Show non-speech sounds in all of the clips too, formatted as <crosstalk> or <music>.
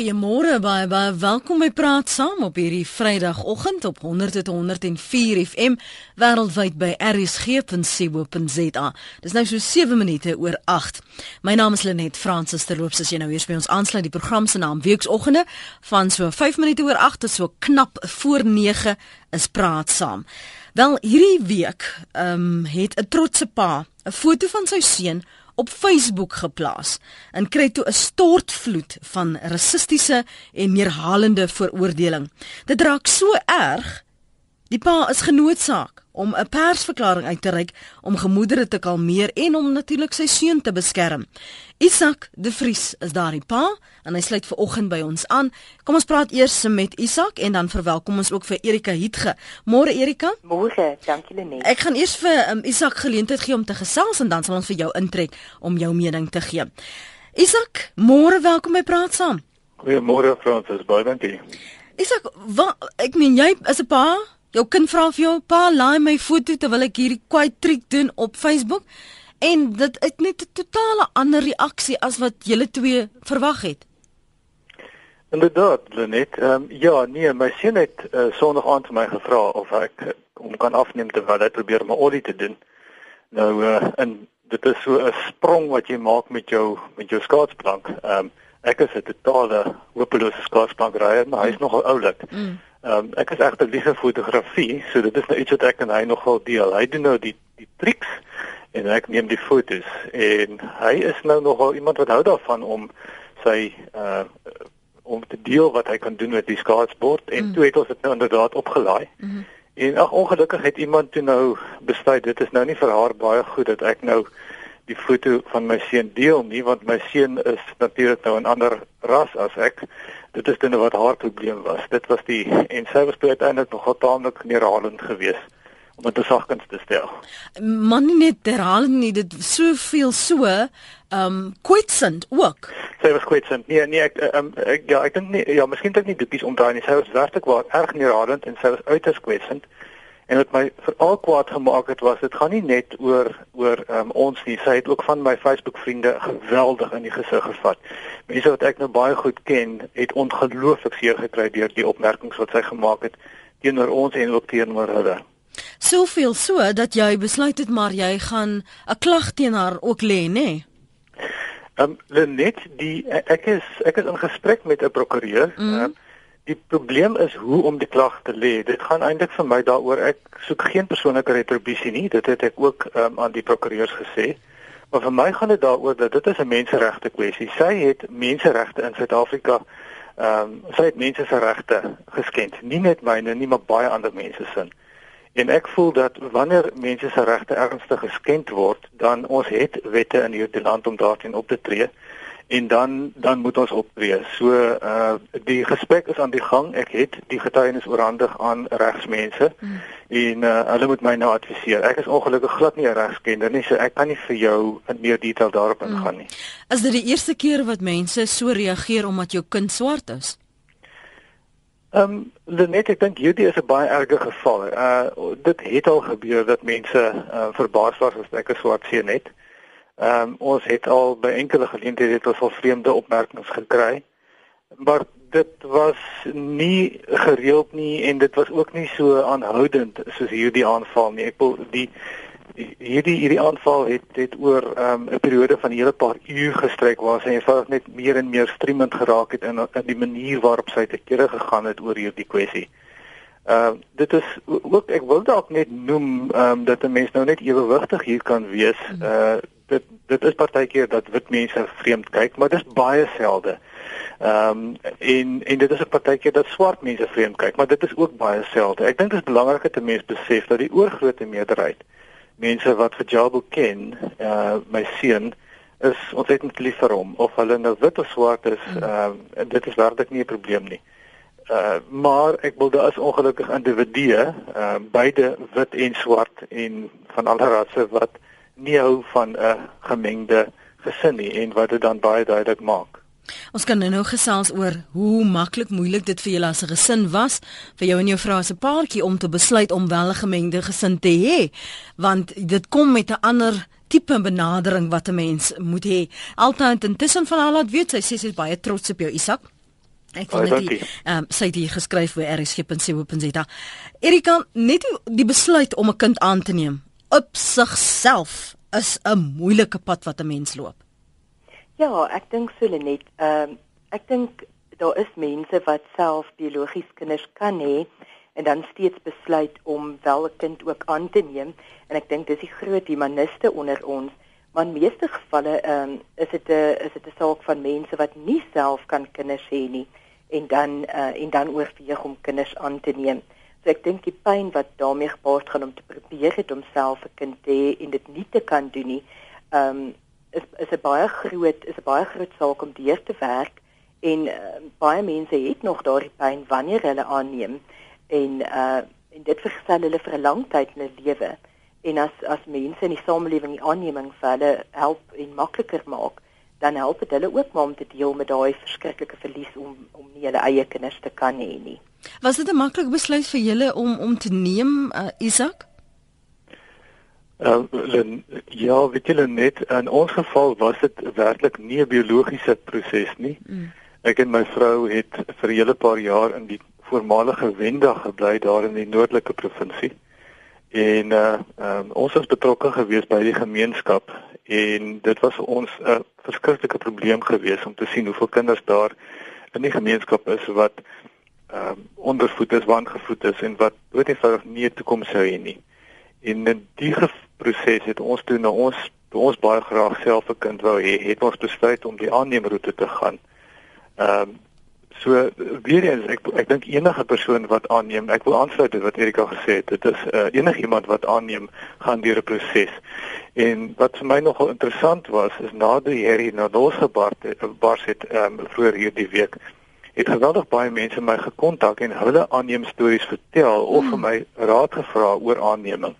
Goeiemôre baie baie welkom by Praat Saam op hierdie Vrydagoggend op 100.104 FM wêreldwyd by rsg.co.za. Dis nou so 7 minute oor 8. My naam is Lenet Fransis terloops as jy nou eers by ons aansluit die program se naam Weekoggende van so 5 minute oor 8 tot so knap voor 9 is Praat Saam. Wel hierdie week ehm um, het 'n trotse pa 'n foto van sy seun op Facebook geplaas en kry toe 'n stortvloed van rassistiese en neerhalende veroordeling. Dit raak so erg Die pa is genoodsaak om 'n persverklaring uit te reik om gemoedere te kalmeer en om natuurlik sy seun te beskerm. Isak De Vries is daardie pa en hy sluit ver oggend by ons aan. Kom ons praat eers met Isak en dan verwelkom ons ook vir Erika Hietge. Môre Erika? Môre, dankie Lenet. Ek gaan eers vir um, Isak geleentheid gee om te gesels en dan sal ons vir jou intrek om jou mening te gee. Isak, môre welkom by Praat Saam. Goeiemôre Fransis, baie dankie. Isak, wat ek meen jy is 'n pa Jou kind vra vir jou pa, laai my foto terwyl ek hierdie kwaai triek doen op Facebook en dit het net 'n totale ander reaksie as wat julle twee verwag het. Inderdaad, Lenet. Ehm um, ja, nee, my seun het uh, Sondag aand vir my gevra of ek uh, hom kan afneem terwyl hy probeer my olie te doen. Nou uh, in dit is so 'n sprong wat jy maak met jou met jou skaatsplank. Ehm um, ek is 'n totale hopelose skaatsplankryer, maar hy's nogal oulik. Mm. Ehm um, ek is regtig lief vir fotografie, so dit is nou iets wat ek en hy nogal deel. Hy doen nou die die triks en ek neem die fotos en hy is nou nogal iemand wat hou daarvan om sy uh om te deel wat hy kan doen met die skateboard en mm. toe het ons dit nou inderdaad opgelaai. Mm -hmm. En ag ongelukkig het iemand toe nou besluit dit is nou nie vir haar baie goed dat ek nou die foto van my seun deel nie want my seun is natuurlik nou 'n ander ras as ek dit is dan wat haar probleem was. Dit was die en sy was uiteindelik nog taamlik neerhalend geweest om dit sagkens te stel. Man nie net herhalend nie, dit soveel so ehm um, kwetsend ook. Sy was kwetsend. Nee, nee, ek ehm um, ek ja, ek dink nie ja, miskien dink nie dikkies omdraai nie. Sy was werklik waar erg neerhalend en sy was uiters kwetsend. En wat my veral kwaad gemaak het was dit gaan nie net oor oor um, ons nie. Sy het ook van my Facebook vriende geweldig in die gesig gevat. Mense wat ek nou baie goed ken, het ongelooflik seer gekry deur die opmerkings wat sy gemaak het teenoor ons en ook teenoor hulle. Soveel so dat jy besluit het maar jy gaan 'n klag teen haar ook lê, nê? Nee? Ehm um, net die ek is ek is in gesprek met 'n prokureur. Mm. Uh, Die probleem is hoe om die klag te lê. Dit gaan eintlik vir my daaroor ek soek geen persoonlike retribusie nie. Dit het ek ook um, aan die prokureurs gesê. Maar vir my gaan dit daaroor dat dit is 'n menseregte kwessie. Sy het menseregte in Suid-Afrika ehm um, sy het mense se regte geskend. Nie net myne nie, maar baie ander mense se. En ek voel dat wanneer mense se regte ernstig geskend word, dan ons het wette in hierdie land om daarteen op te tree en dan dan moet ons optree. So uh die gesprek is aan die gang. Ek het die getuienis oorhandig aan regsmense hmm. en uh hulle moet my nou adviseer. Ek is ongelukkig glad nie 'n regskenner nie, so ek kan nie vir jou in meer detail daarop hmm. ingaan nie. Is dit die eerste keer wat mense so reageer omdat jou kind swart is? Ehm um, Lenet, ek dink hierdie is 'n baie erge geval. Uh dit het al gebeur dat mense uh, verbaas was as ek 'n swart seun het. Ehm um, ons het al by enkele geleenthede het ons al vreemde opmerkings gekry. Maar dit was nie gereeld nie en dit was ook nie so aanhoudend soos hierdie aanval nie. Ek wil die hierdie hierdie aanval het het oor ehm, 'n um, periode van 'n hele paar uur gestrek waar sy eenvoudig net meer en meer streamend geraak het in in die manier waarop sy te kere gegaan het oor hierdie kwessie. Ehm uh, dit is ook ek wil dalk net noem ehm um, dat 'n mens nou net ewewigtig hier kan wees. Uh dit dit is partykeer dat wit mense vreemd kyk, maar dis baie selde. Ehm um, en en dit is 'n partykeer dat swart mense vreemd kyk, maar dit is ook baie selde. Ek dink dit is belangrik dat mense besef dat die oorgrootste meerderheid mense wat vir Jabo ken, uh my seun is ontsettend lief vir hom of hulle nou wit of swart is, hmm. ehm uh, dit is werklik nie 'n probleem nie. Uh maar ek wil daar is ongelukkig individue, uh beide wit en swart en van alle rasse wat nie hou van 'n gemengde gesin nie en wat dit dan baie duidelik maak. Ons kan nou gesels oor hoe maklik moeilik dit vir julle as 'n gesin was vir jou en jou vrou as 'n paartjie om te besluit om wel 'n gemengde gesin te hê want dit kom met 'n ander tipe benadering wat 'n mens moet hê. Altyd intussen van al wat weet sy sê sy is baie trots op jou Isak. Ek vind dit ehm sy het hier geskryf by rsg.co.za. Erika, net die besluit om 'n kind aan te neem op sigself is 'n moeilike pad wat 'n mens loop. Ja, ek dink so net. Ehm um, ek dink daar is mense wat self biologies kinders kan hê en dan steeds besluit om wel 'n kind ook aan te neem en ek dink dis die groot humaniste onder ons maar in meeste gevalle ehm um, is dit 'n is dit 'n saak van mense wat nie self kan kinders hê nie en dan uh, en dan oorweeg om kinders aan te neem. So ek dink die pyn wat daarmee gepaard gaan om te probeer het om self 'n kind te hê en dit nie te kan doen nie, ehm um, is is 'n baie groot is 'n baie groot saak om deur te werk en uh, baie mense het nog daardie pyn wanneer hulle aanneem en uh en dit vergesel hulle vir 'n lang tyd in hulle lewe. En as as mense in die samelewing die aanneming vir hulle help en makliker maak dan help dit hulle ook maar om te deel met daai verskriklike verlies om om nie hulle eie kinders te kan hê nie. Was dit 'n maklike besluit vir julle om om te neem uh, Isak? Uh, ja, weet julle net in ons geval was dit werklik nie 'n biologiese proses nie. Mm. Ek en my vrou het vir 'n hele paar jaar in die voormalige Wenda gebly daar in die noordelike provinsie. En uh um, ons was betrokke gewees by die gemeenskap en dit was vir ons 'n verskriklike probleem gewees om te sien hoeveel kinders daar in die gemeenskap is wat um ondervoed is, wangevoed is en wat doodgewoonig nie 'n toekoms sou hê nie. En in die proses het ons toe na ons toe ons baie graag self 'n kind wou hê, het ons besluit om die aanneemroete te gaan. Um So weer eens ek ek dink enige persoon wat aanneem, ek wil aansluit met wat Erika gesê het, dit is uh, enigiemand wat aanneem gaan deur 'n proses. En wat vir my nogal interessant was is na die hierdie na losgebar bars het um, vroeër hierdie week het geweldig baie mense my gekontak en hulle aanneem stories vertel of vir my raad gevra oor aanneming.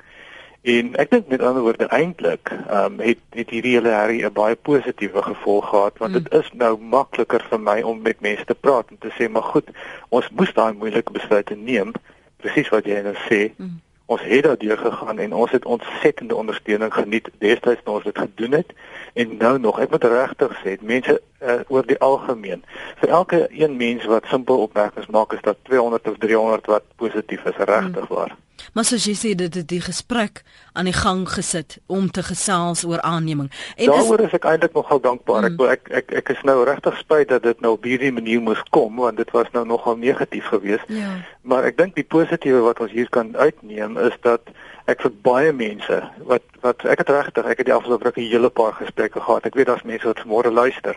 En ek dink met ander woorde eintlik ehm um, het het hierdie hele herrie 'n baie positiewe gevolg gehad want dit mm. is nou makliker vir my om met mense te praat en te sê maar goed, ons moes daai moeilike besluite neem, presies wat jy nou sê. Mm. Ons het daardeur gegaan en ons het ontsettende ondersteuning geniet destyds toe ons dit gedoen het en nou nog. Ek moet regtig sê, mense uh, oor die algemeen, vir elke een mens wat simpel opmerkings maak, is dat 200 of 300 wat positief is, regtig mm. waar. Maar soos jy sê dit het die gesprek aan die gang gesit om te gesels oor aanneming. En daaroor is, is ek eintlik nogal dankbaar. Mm. Ek ek ek is nou regtig spyt dat dit nou op hierdie manier moes kom want dit was nou nogal negatief geweest. Ja. Maar ek dink die positiewe wat ons hier kan uitneem is dat ek vir baie mense wat wat ek het regtig ek het die afgelope ruk 'n hele paar gesprekke gehad. Ek weet daar's mense wat môre luister.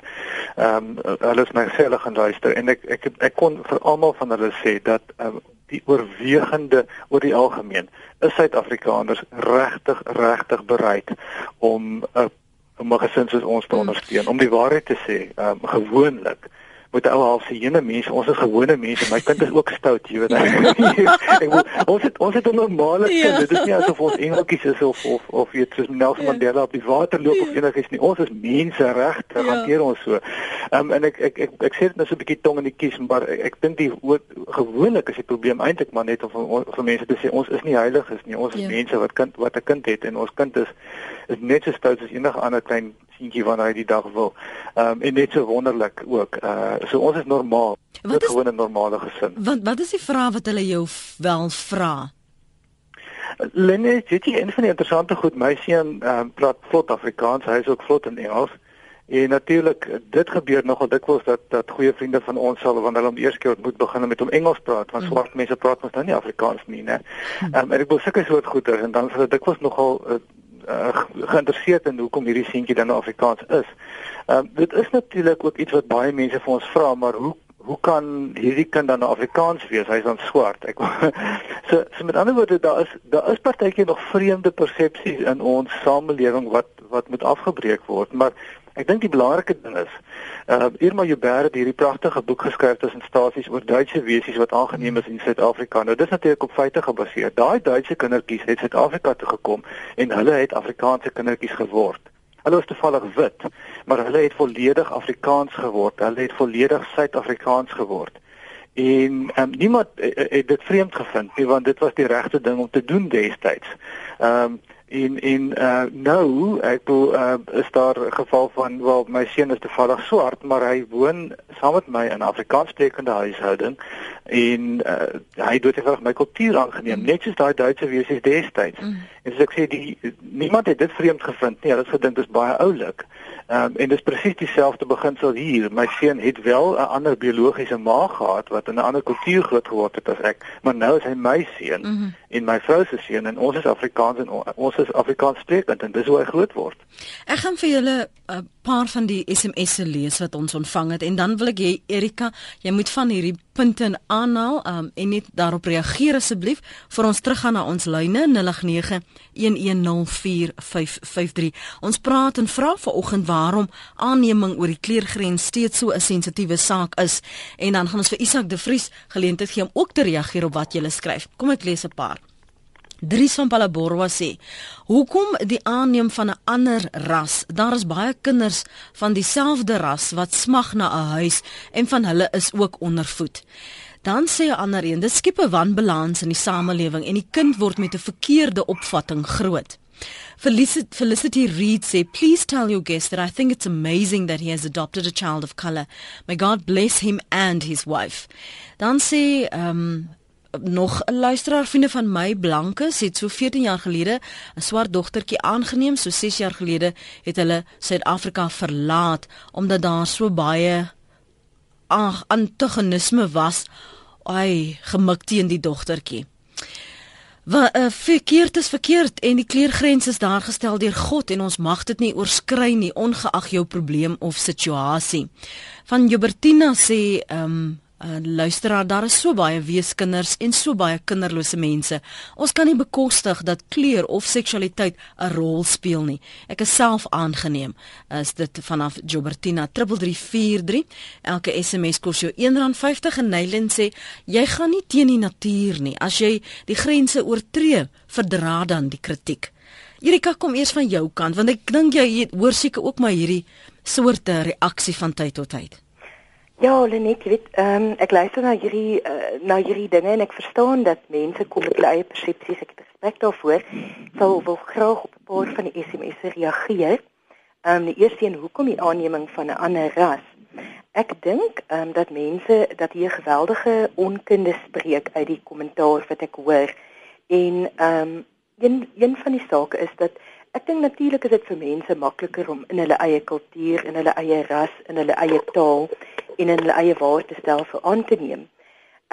Ehm um, hulle is my selfe gaan luister en ek ek ek kon vir almal van hulle sê dat um, die oorwegende oor die algemeen is Suid-Afrikaners regtig regtig bereid om 'n uh, om 'n gesin soos ons te hmm. ondersteun om die waarheid te sê um, gewoonlik met ou half se ene mense, ons is gewone mense. My kind is ook stout, jy weet. <laughs> ek wil ons het ons het 'n normale kind. Ja. Dit is nie asof ons engeltjies is of of of weet soos Nelson ja. Mandela op die water loop ja. of enigiets nie. Ons is mense regte, ja. hanteer ons so. Ehm um, en ek ek ek, ek sê dit nou so 'n bietjie tong in die kies, maar ek, ek dink die gewoonlik is die probleem eintlik maar net om vir, mense te sê ons is nie heilig is nie. Ons is ja. mense wat kind wat 'n kind het en ons kind is is net so stout as enige ander klein seentjie wanneer hy die dag wil. Ehm um, en net so wonderlik ook. Uh so ons is normaal. Wat is gewoon 'n normale gesin. Wat wat is die vraag wat hulle jou wel vra? Lenne, dit is een van die interessante goed. My seun ehm um, praat vlot Afrikaans, hy is ook vlot in Engels. En natuurlik, dit gebeur nogal dikwels dat dat goeie vriende van ons sal wanneer hulle hom eers keer ontmoet begin met hom Engels praat, want mm. swart mense praat mos nou nie Afrikaans nie, né? Ehm um, en ek wil sulke soort goeie en dan sal dit dikwels nogal uh, uh, geïnteresseerd in hoekom hierdie seentjie dan nou Afrikaans is. Ehm uh, dit is natuurlik ook iets wat baie mense vir ons vra, maar hoe hoe kan hierdie kind dan nou Afrikaans wees? Hy's dan swart. Ek <laughs> so, so met ander woorde daar is daar is partykeer nog vreemde persepsies in ons samelewing wat wat moet afgebreek word, maar ek dink die belangrike ding is uh Irma Joubert het hierdie pragtige boek geskryf tussen stasies oor Duitse wesies wat aangeneem is in Suid-Afrika. Nou dis natuurlik op feite gebaseer. Daai Duitse kindertjies het Suid-Afrika toe gekom en hulle het Afrikaanse kindertjies geword. Hulle was toevallig wit, maar hulle het volledig Afrikaans geword. Hulle het volledig Suid-Afrikaans geword. En um, niemand uh, het dit vreemd gevind nie want dit was die regte ding om te doen destyds. Ehm um, En en uh nou, ek bedoel uh is daar 'n geval van wel my seun is toevallig swart, maar hy woon saam met my in 'n Afrikaanssprekende huishouding en uh, hy het vir my kultuur aangeneem, mm. net soos daai Duitse wesies destyds. Mm. En soos ek sê, die niemand het dit vreemd gevind nie. Hulle het gedink dit is baie oulik. Ehm um, en dis presies dieselfde beginsel hier. My seun het wel 'n ander biologiese ma gehad wat in 'n ander kultuur groot geword het as ek, maar nou is hy my seun mm -hmm. en my vrou se seun en ons is Afrikaans en ons is Afrikaans sprekend en dis hoe hy groot word. Ek gaan vir julle 'n paar van die SMS'e lees wat ons ontvang het en dan wil ek hê Erika, jy moet van hierdie punte aanhaal um, en net daarop reageer asseblief vir ons teruggaan na ons lyne 0891104553. Ons praat en vra vanoggend waarom aanneming oor die kleurgrens steeds so 'n sensitiewe saak is en dan gaan ons vir Isak de Vries geleentheid gee om ook te reageer op wat jy skryf. Kom ek lees 'n paar. Dries van Palaborwa sê: "Hoekom die aanneem van 'n ander ras? Daar is baie kinders van dieselfde ras wat smag na 'n huis en van hulle is ook ondervoed." Dan sê 'n ander een: "Dit skep 'n wanbalans in die samelewing en die kind word met 'n verkeerde opvatting groot." Felicity, Felicity Reed sê, "Please tell your guest that I think it's amazing that he has adopted a child of color. May God bless him and his wife." Dan ehm um, nog 'n luisteraar vriende van my blanke het so 14 jaar gelede 'n swart dogtertjie aangeneem so 6 jaar gelede het hulle Suid-Afrika verlaat omdat daar so baie antagonisme was ai gemik teen die dogtertjie Wat uh, verkeerd is verkeerd en die kleurgrens is daar gestel deur God en ons mag dit nie oorskry nie ongeag jou probleem of situasie. Van Jobertina sê ehm um, Uh, luisteraar, daar is so baie weeskinders en so baie kinderlose mense. Ons kan nie bekostig dat kleur of seksualiteit 'n rol speel nie. Ek is self aangeneem. Is dit vanaf Jobertina 3343. Elke SMS kos jou R1.50 en Nylin sê jy gaan nie teen die natuur nie. As jy die grense oortree, verdra dan die kritiek. Erika kom eers van jou kant want ek dink jy hoor seker ook maar hierdie soorte reaksie van tyd tot tyd. Ja, Lenet, weet, ehm um, ek luister na hierdie uh, na hierdie dinge en ek verstaan dat mense kom met hulle eie persepsies. Ek het respek daarvoor. Sou wil graag op 'n paar van die SMS'e reageer. Ehm um, die eerste een, hoekom die aanneming van 'n ander ras? Ek dink ehm um, dat mense dat hier geweldige onkunde spreek uit die kommentaar wat ek hoor. En ehm um, een een van die sake is dat ek dink natuurlik is dit vir mense makliker om in hulle eie kultuur, in hulle eie ras, in hulle eie taal en in hulle eie waardestelsel aan te neem.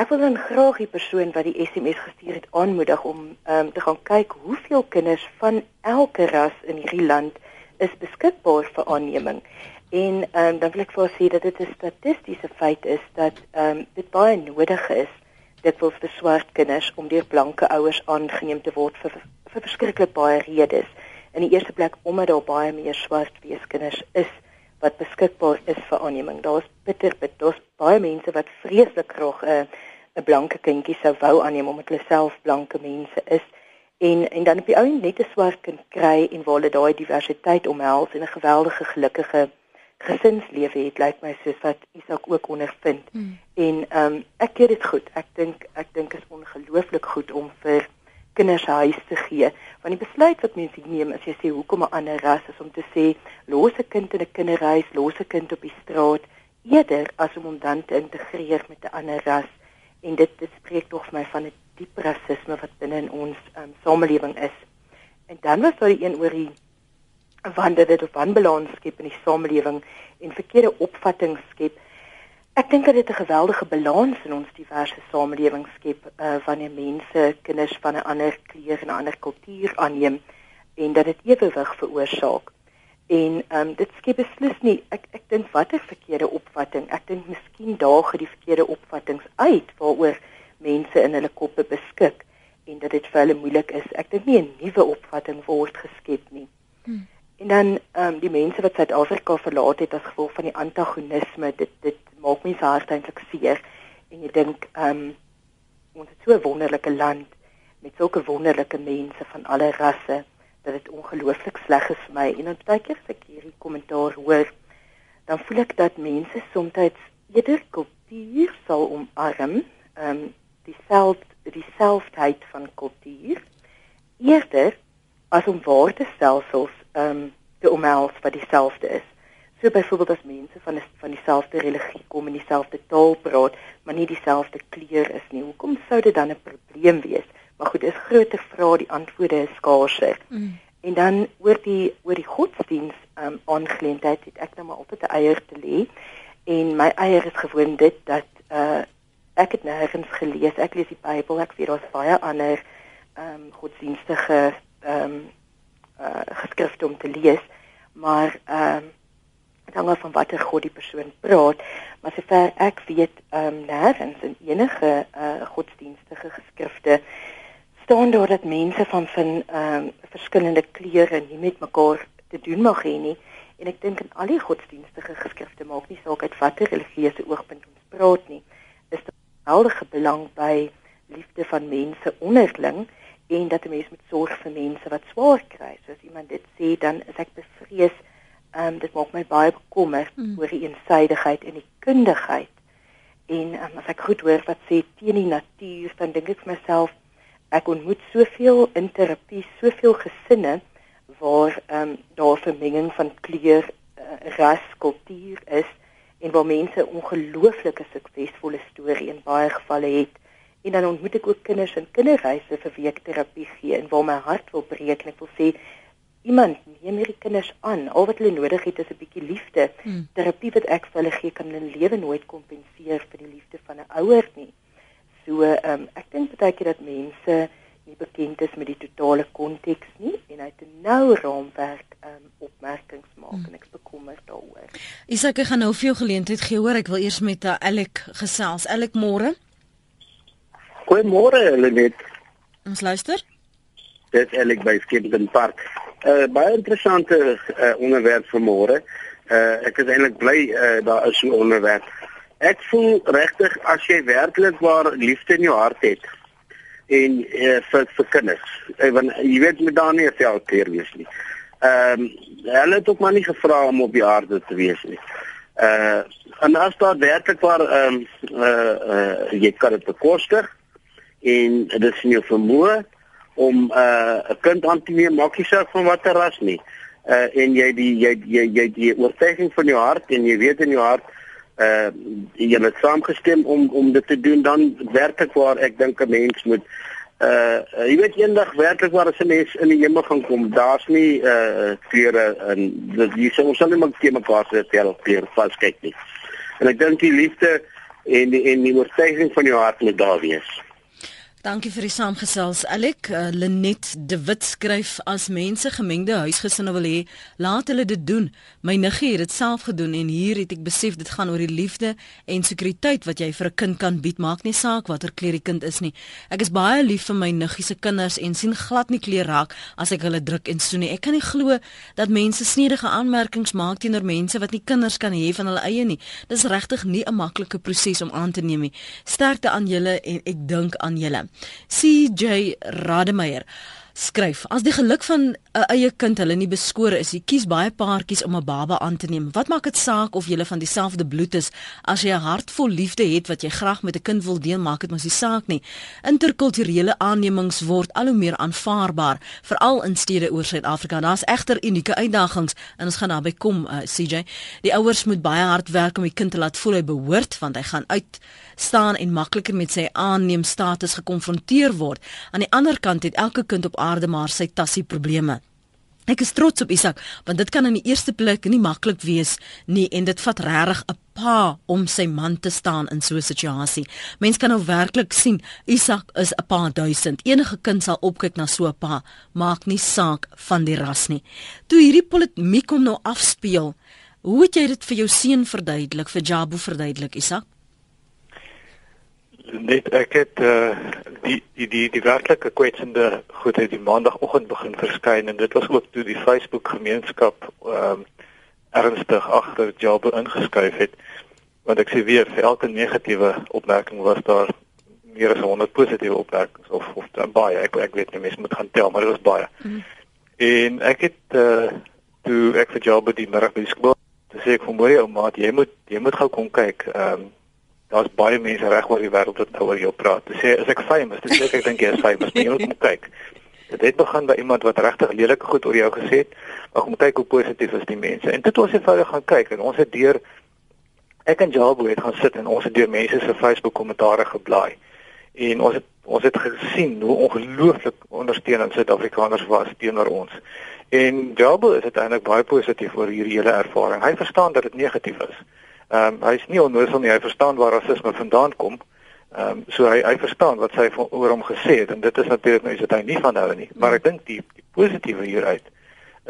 Ek wil dan graag die persoon wat die SMS gestuur het aanmoedig om um, te gaan kyk hoeveel kinders van elke ras in hierdie land is beskikbaar vir aanneming. En um, dan wil ek vir sê dat dit 'n statistiese feit is dat um, dit baie nodig is dit wil vir swart kinders om deur blanke ouers aangeneem te word vir vir verskriklik baie redes. In die eerste plek omdat daar baie meer swart weeskinders is wat beskikbaar is vir aanneming. Daar's bitter bit. Daar's baie mense wat vreeslik graag 'n uh, 'n blanke kindjie sou wou aanneem omdat hulle self blanke mense is en en dan op die ou end net 'n swart kind kry en waar hulle daai diversiteit omhels en 'n geweldige gelukkige gesinslewe het, lyk my soos wat Isak ook ondervind. Hmm. En ehm um, ek keer dit goed. Ek dink ek dink is ongelooflik goed om vir kinders huis te gee. Want die besluit wat mense neem as jy sê hoekom 'n ander ras is om te sê los 'n kind in 'n kinderhuis, los 'n kind op die straat eerder as om hom dan te integreer met 'n ander ras. En dit dit spreek tog vir my van 'n diep rasisme wat binne in ons um, samelewing is. En dan was daar die een oor die wanneer dit op wanbalans skep in die samelewing en verkeerde opvatting skep. Ek dink dit 'n geweldige balans in ons diverse samelewing skep uh, wanneer mense kinders van 'n ander kleur en 'n ander kultuur aanneem en dat dit ewewig veroorsaak. En ehm um, dit skep beslis nie ek ek dink watter verkeerde opvatting. Ek dink miskien daag die verkeerde opvattinge uit waaroor mense in hulle koppe beskik en dat dit vir hulle moeilik is. Ek dink nie 'n nuwe opvatting word geskep nie. Hmm. En dan ehm um, die mense wat Suid-Afrika verlaat het as gevolg van die antagonisme, dit dit maak mense hart eintlik seer. En jy dink ehm um, ons het so 'n wonderlike land met sulke wonderlike mense van alle rasse dat dit ongelooflik sleg is vir my. En dan baie keer as ek hierdie kommentaar hoor dan voel ek dat mense soms eerder kultuur sal omarm ehm um, dieselfde dieselfdheid van kultuur eerder as om waardestelsels ehm um, te omhels wat dieselfde is. So byvoorbeeld as mense van 'n van dieselfde religie kom en dieselfde taal praat, maar nie dieselfde kleur is nie. Hoekom sou dit dan 'n probleem wees? Maar goed, dis groot vrae, die antwoorde is skaarser. Mm. En dan oor die oor die godsdiens ehm um, aangeleentheid het ek nou maar altyd 'n eier te lê. En my eier is gewoon dit dat uh ek het nêrens gelees. Ek lees die Bybel. Ek weet daar's baie ander ehm um, godsdienstige ehm um, uh geskrifte om te lees, maar ehm um, hang af van watter god die persoon praat, maar sover ek weet ehm um, nêrens in enige uh godsdienstige geskrifte staan daar dat mense van van ehm um, verskillende kleure nie met mekaar te doen mag hê nie. En ek dink in al die godsdienstige geskrifte maak nie saak uit watter religieuse oogpunt ons praat nie, is daar heldige belang by liefde van mense onderling en dat 'n mens moet sorg vir mense wat swaar kry. So as iemand dit sê, dan is ek bevrees. Ehm um, dit maak my baie bekommerd mm. oor die eensideheid en die kundigheid. En um, as ek goed hoor wat sê teen die natuur, dan dink ek vir myself ek ontmoet soveel in terapie, soveel gesinne waar ehm um, daar vermenging van kleur, uh, ras, kultuur is en waar mense ongelooflike suksesvolle storie in baie gevalle het en dan ontmoet ek ook kinders in kinderreise vir weekterapie gee en waar my hart wil breek en ek wil sê iemand neem hierdie kinders aan. Al wat hulle nodig het is 'n bietjie liefde. Hmm. terapie wat ek vir hulle gee kan hulle lewe nooit kompenseer vir die liefde van 'n ouer nie. So um, ek dink baie keer dat mense nie bekend is met die totale konteks nie en uit 'n nou raamwerk um, opmerkings maak hmm. en ek bekommer daaroor. Isak ek gaan nou vir jou geleentheid gee hoor. Ek wil eers met uh, Alec gesels. Alec môre Goeiemôre Lenet. Ons luister. Dit is Elik by Skipton Park. 'n uh, Baie interessante uh, onderwerp vir môre. Uh, ek is eintlik bly uh, daar is so 'n onderwerp. Ek voel regtig as jy werklik waar liefde in jou hart het en uh, vir vir kinders. Uh, want jy weet met daar nie veel keer wees nie. Ehm um, hulle het ook maar nie gevra om op die aarde te wees nie. Uh en as daar werklik waar ehm um, uh, uh jy kan dit bekostig en dit is nie vermoë om 'n uh, kind aan te neem maak nie saak van watter ras nie. Uh en jy die jy jy jy die oortuiging van jou hart en jy weet in jou hart uh jy het saamgestem om om dit te doen dan werklik waar ek dink 'n mens moet uh jy weet eendag werklik waar as 'n mens in die hemel gaan kom daar's nie uh kleure en dis jy sê ons sal nie met mekaar se tel keer vas kyk nie. En ek dink die liefde en die en die oortuiging van jou hart moet daar wees. Dankie vir die saamgesels. Alek uh, Lenet De Wit skryf as mense gemengde huisgesinne wil hê, laat hulle dit doen. My niggie het dit self gedoen en hier het ek besef dit gaan oor die liefde en sekuriteit wat jy vir 'n kind kan bied. Maak nie saak watter kleur die kind is nie. Ek is baie lief vir my niggie se kinders en sien glad nie kleur raak as ek hulle druk en soen nie. Ek kan nie glo dat mense snedige aanmerkings maak teenoor mense wat nie kinders kan hê van hulle eie nie. Dis regtig nie 'n maklike proses om aan te neem nie. Sterkte aan julle en ek dink aan julle. CJ Rademeier skryf as die geluk van 'n eie kind hulle nie beskore is jy kies baie paartjies om 'n baba aan te neem. Wat maak dit saak of jy van dieselfde bloed is? As jy 'n hart vol liefde het wat jy graag met 'n kind wil deel maak dit mos nie saak nie. Interkulturele aannemings word al hoe meer aanvaarbaar veral in stede oor Suid-Afrika. Daar's egter unieke uitdagings en ons gaan daarby kom uh, CJ die ouers moet baie hard werk om die kind te laat voel hy behoort want hy gaan uit staan en makliker met sy aanneem status gekonfronteer word. Aan die ander kant het elke kind op aarde maar sy tassie probleme. Ek is trots op Isak want dit kan in die eerste plek nie maklik wees nie en dit vat regtig 'n pa om sy man te staan in so 'n situasie. Mens kan nou werklik sien Isak is 'n pa duisend. Enige kind sal opkyk na so 'n pa, maak nie saak van die ras nie. Toe hierdie polemiek kom nou afspeel, hoe het jy dit vir jou seun verduidelik, vir Jabu verduidelik, Isak? Net ek het uh, die die die die werklike kwetsende goed het die maandagooggend begin verskyn en dit was ook toe die Facebook gemeenskap ehm um, ernstig agter Jabbe ingeskuif het want ek sê weer vir elke negatiewe opmerking was daar meer as 100 positiewe opmerkings of of baie ek ek weet nie mense moet gaan tel maar dit was baie mm. en ek het uh, toe ek vir Jabbe die middag by die skool sê ek vir my ou maat jy moet jy moet gou kom kyk ehm um, daar's baie mense reg oor die wêreld wat nou oor jou praat. Dis sê as ek famous, dis ek dink jy is famous, jy moet kyk. Dit het begin by iemand wat regtig lelike goed oor jou gesê het, maar kom kyk hoe positief is die mense. En dit ons eenvoudig gaan kyk en ons het deur ek en Jabo het gaan sit en ons het deur mense se Facebook kommentare geblaai. En ons het ons het gesien hoe ongelooflik ondersteunend Suid-Afrikaners was teenoor ons. En Jabo is uiteindelik baie positief oor hierdie hele ervaring. Hy verstaan dat dit negatief is. Ehm um, hy is nie onnoosel nie, hy verstaan waar rasisme vandaan kom. Ehm um, so hy hy verstaan wat sy oor hom gesê het en dit is natuurlik nou iets wat hy nie van hou nie, maar ek dink die die positiewe hieruit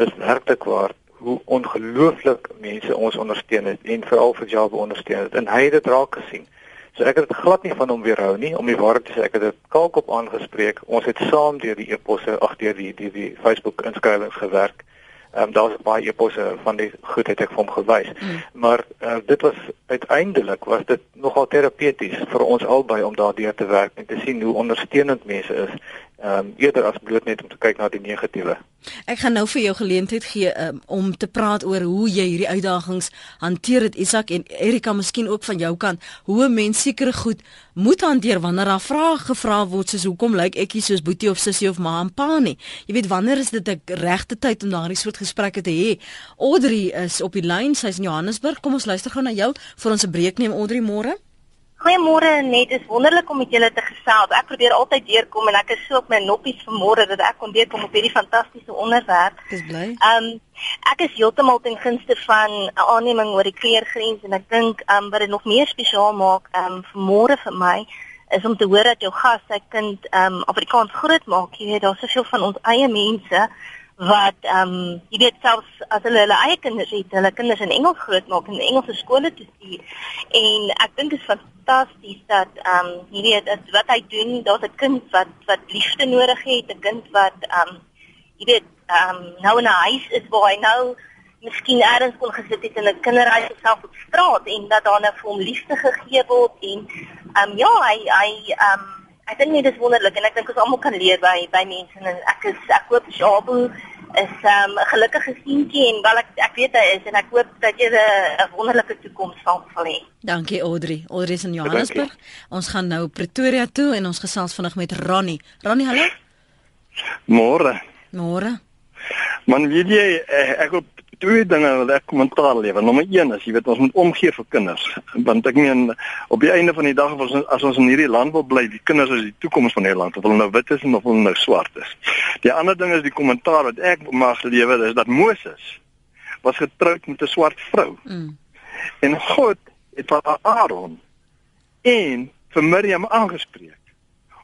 is werklik waar hoe ongelooflik mense ons ondersteun het en veral vir Jabo ondersteun het en hy het dit raak gesien. So ek het dit glad nie van hom weerhou nie om die waarheid te sê ek het dit kalkop aangespreek. Ons het saam deur die e-posse ag deur die die die Facebook inskrywings gewerk. Ehm um, daar's baie eposse van die goedheid ek vir hom gewys. Mm. Maar uh, dit was uiteindelik was dit nogal terapeuties vir ons albei om daardeur te werk en te sien hoe ondersteunend mense is ehm um, eerder as bloot net om te kyk na die negatiewe. Ek gaan nou vir jou geleentheid gee um, om te praat oor hoe jy hierdie uitdagings hanteer het Isak en Erika miskien ook van jou kant hoe 'n mens sekere goed moet hanteer wanneer daar vrae gevra word soos hoekom lyk like ekkie soos boetie of sussie of ma en pa nie. Jy weet wanneer is dit 'n regte tyd om daardie soort gesprekke te hê? Audrey is op die lyn, sy's in Johannesburg. Kom ons luister gou na jou vir ons 'n breek neem Audrey môre. Goeiemôre net, dit is wonderlik om met julle te gesels. Ek probeer altyd deurkom en ek is so op my noppies vanmôre dat ek kon deurkom op hierdie fantastiese onderwerp. Dis bly. Ehm um, ek is heeltemal ten gunste van 'n aanneming oor die kleurgrens en ek dink ehm um, wat dit nog meer spesiaal maak ehm um, vanmôre vir my is om te hoor dat jou gas sy kind ehm um, Afrikaans groot maak. Jy weet daar's soveel van ons eie mense wat ehm um, jy weet selfs as hulle hulle eie kinders het, hulle kinders in Engels grootmaak en in Engelse skole toe stuur. En ek dink dit is fantasties dat ehm um, jy weet dat wat hy doen, daar's 'n kind wat wat liefde nodig het, 'n kind wat ehm um, jy weet ehm um, nou in 'n huis is waar hy nou miskien eers kon gesit het in 'n kinderhuis of self op straat en dat daar nou vir hom liefde gegee word en ehm um, ja, hy hy ehm um, ek dink dit is wonderlik en ek dink ons almal kan leer by by mense en ek is ek hoop Jabu is ehm, 'n um, gelukkige seentjie en wel ek ek weet hy is en ek hoop dat jy 'n wonderlike toekoms sal hê. Dankie Audrey. Audrey is in Johannesburg. Ons gaan nou Pretoria toe en ons gesels vinnig met Ronnie. Ronnie, hallo. Môre. Môre. Man weet jy eh, ek op twee dinge wat ek kommentaar lewer. Nommer 1 is jy weet ons moet omgee vir kinders. Want ek meen op die einde van die dag as ons as ons in hierdie land wil bly, die kinders is die toekoms van hierdie land, of hulle nou wit is of hulle nou swart is. Die ander ding is die kommentaar wat ek mag lewer is dat Moses was getroud met 'n swart vrou. Mm. En God het vir Aaron en vir Miriam aangespreek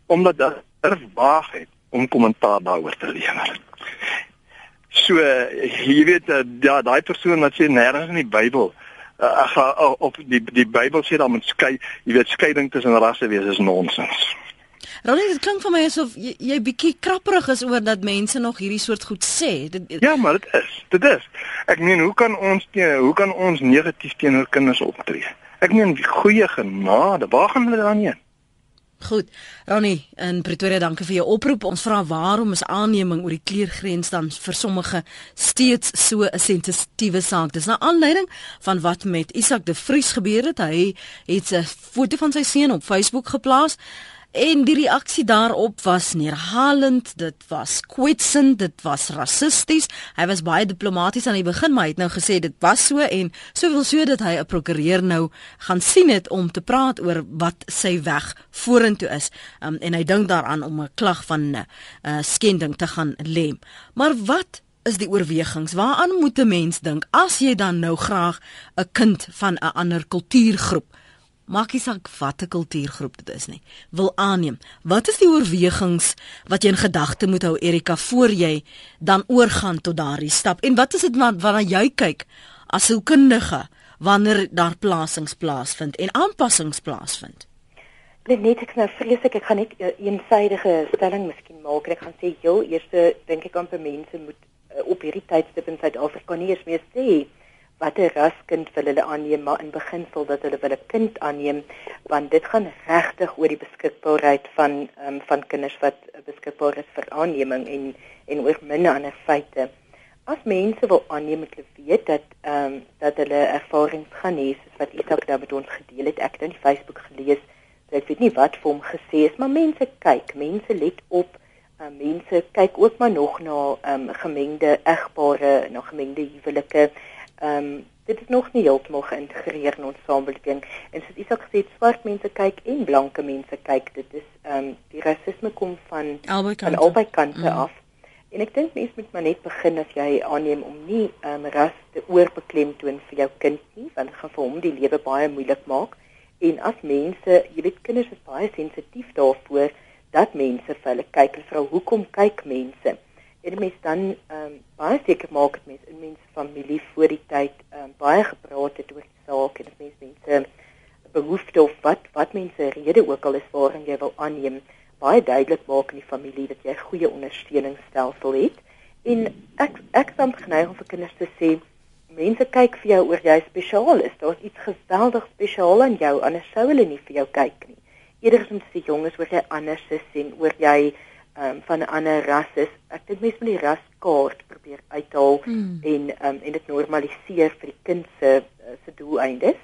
omdat hulle waag het om kommentaar daaroor te lewer. So jy weet eh, ja daai persoon wat sê nêrens in die Bybel uh, uh, op die die Bybel sê dan moet skei jy weet skeiding tussen rasse wees is nonsens. Ronnie dit klink vir my asof jy, jy bietjie krapperig is oor dat mense nog hierdie soort goed sê. Dit, ja, maar dit is. Dit is. Ek meen hoe kan ons teen hoe kan ons negatief teenoor kinders optree? Ek meen goeie genade, waar gaan hulle dan heen? Goed. Ronnie in Pretoria, dankie vir jou oproep. Ons vra waarom is aanneming oor die kleurgrens dan vir sommige steeds so 'n sensitiewe saak? Dis 'n aanleiding van wat met Isak de Vries gebeur het. Hy het 'n foto van sy seun op Facebook geplaas. En die reaksie daarop was neerhalend, dit was kwetsend, dit was rassisties. Hy was baie diplomaties aan die begin, maar hy het nou gesê dit was so en soveel so dat hy 'n prokureur nou gaan sien het om te praat oor wat sy weg vorentoe is. Um, en hy dink daaraan om 'n klag van 'n uh, skending te gaan lê. Maar wat is die oorwegings? Waaraan moet 'n mens dink as jy dan nou graag 'n kind van 'n ander kultuurgroep maak nie saak watter kultuurgroep dit is nie, wil aanneem. Wat is die oorwegings wat jy in gedagte moet hou Erika voor jy dan oorgaan tot daardie stap? En wat is dit waarna jy kyk as 'n kundige wanneer daar plasings plaasvind en aanpassings plaasvind? Net ek nou vrees ek, ek gaan net 'n uh, eensydige stelling miskien maak en ek gaan sê jou eerste dink ek aan mense moet uh, op hierdie tydstip in Suid-Afrika nie eens meer sê watter raskind wil hulle aanneem maar in beginsel dat hulle wil 'n kind aanneem want dit gaan regtig oor die beskikbaarheid van um, van kinders wat beskikbaar is vir aanneming en en oor minne ander feite. As mense wil aanneem het hulle weet dat ehm um, dat hulle ervarings gaan hê soos wat Isak daar met ons gedeel het. Ek het in Facebook gelees dat ek weet nie wat vir hom gesê is maar mense kyk, mense let op uh, mense kyk ook maar nog na um, gemengde egpare, na gemengde huwelike. Ehm um, dit is nog nie heeltemal geïntegreer in ons samelewing. En soos Isak gesê, swart mense kyk en blanke mense kyk. Dit is ehm um, die rasisme kom van albei kante, van albei kante mm. af. En ek dink mense moet maar net begin as jy aanneem om nie ehm um, ras te oorbeklemtoon vir jou kind nie, want dit gaan vir hom die lewe baie moeilik maak. En as mense, jy weet kinders is baie sensitief daarvoor dat mense vir hulle kyk en vra hoekom kyk mense? En mense dan ehm um, baie seker maak dat mense in mense familie voor die tyd ehm um, baie gepraat het oor die saak en dat mense mense behoefte of wat wat mense rede ook al is waarin jy wil aanneem baie duidelik maak in die familie dat jy goeie ondersteuningsstelsel het. En ek ek staan geneig om vir kinders te sê mense kyk vir jou oor jy spesiaal is. Daar's iets geweldig spesiaal aan jou, anders sou hulle nie vir jou kyk nie. Eerder as om te sê jonges oor jy anders is en oor jy um, van 'n ander ras is. Ek dink mense moet die raskaart probeer uithaal hmm. en um, en dit normaliseer vir die kind se uh, se doeleindes.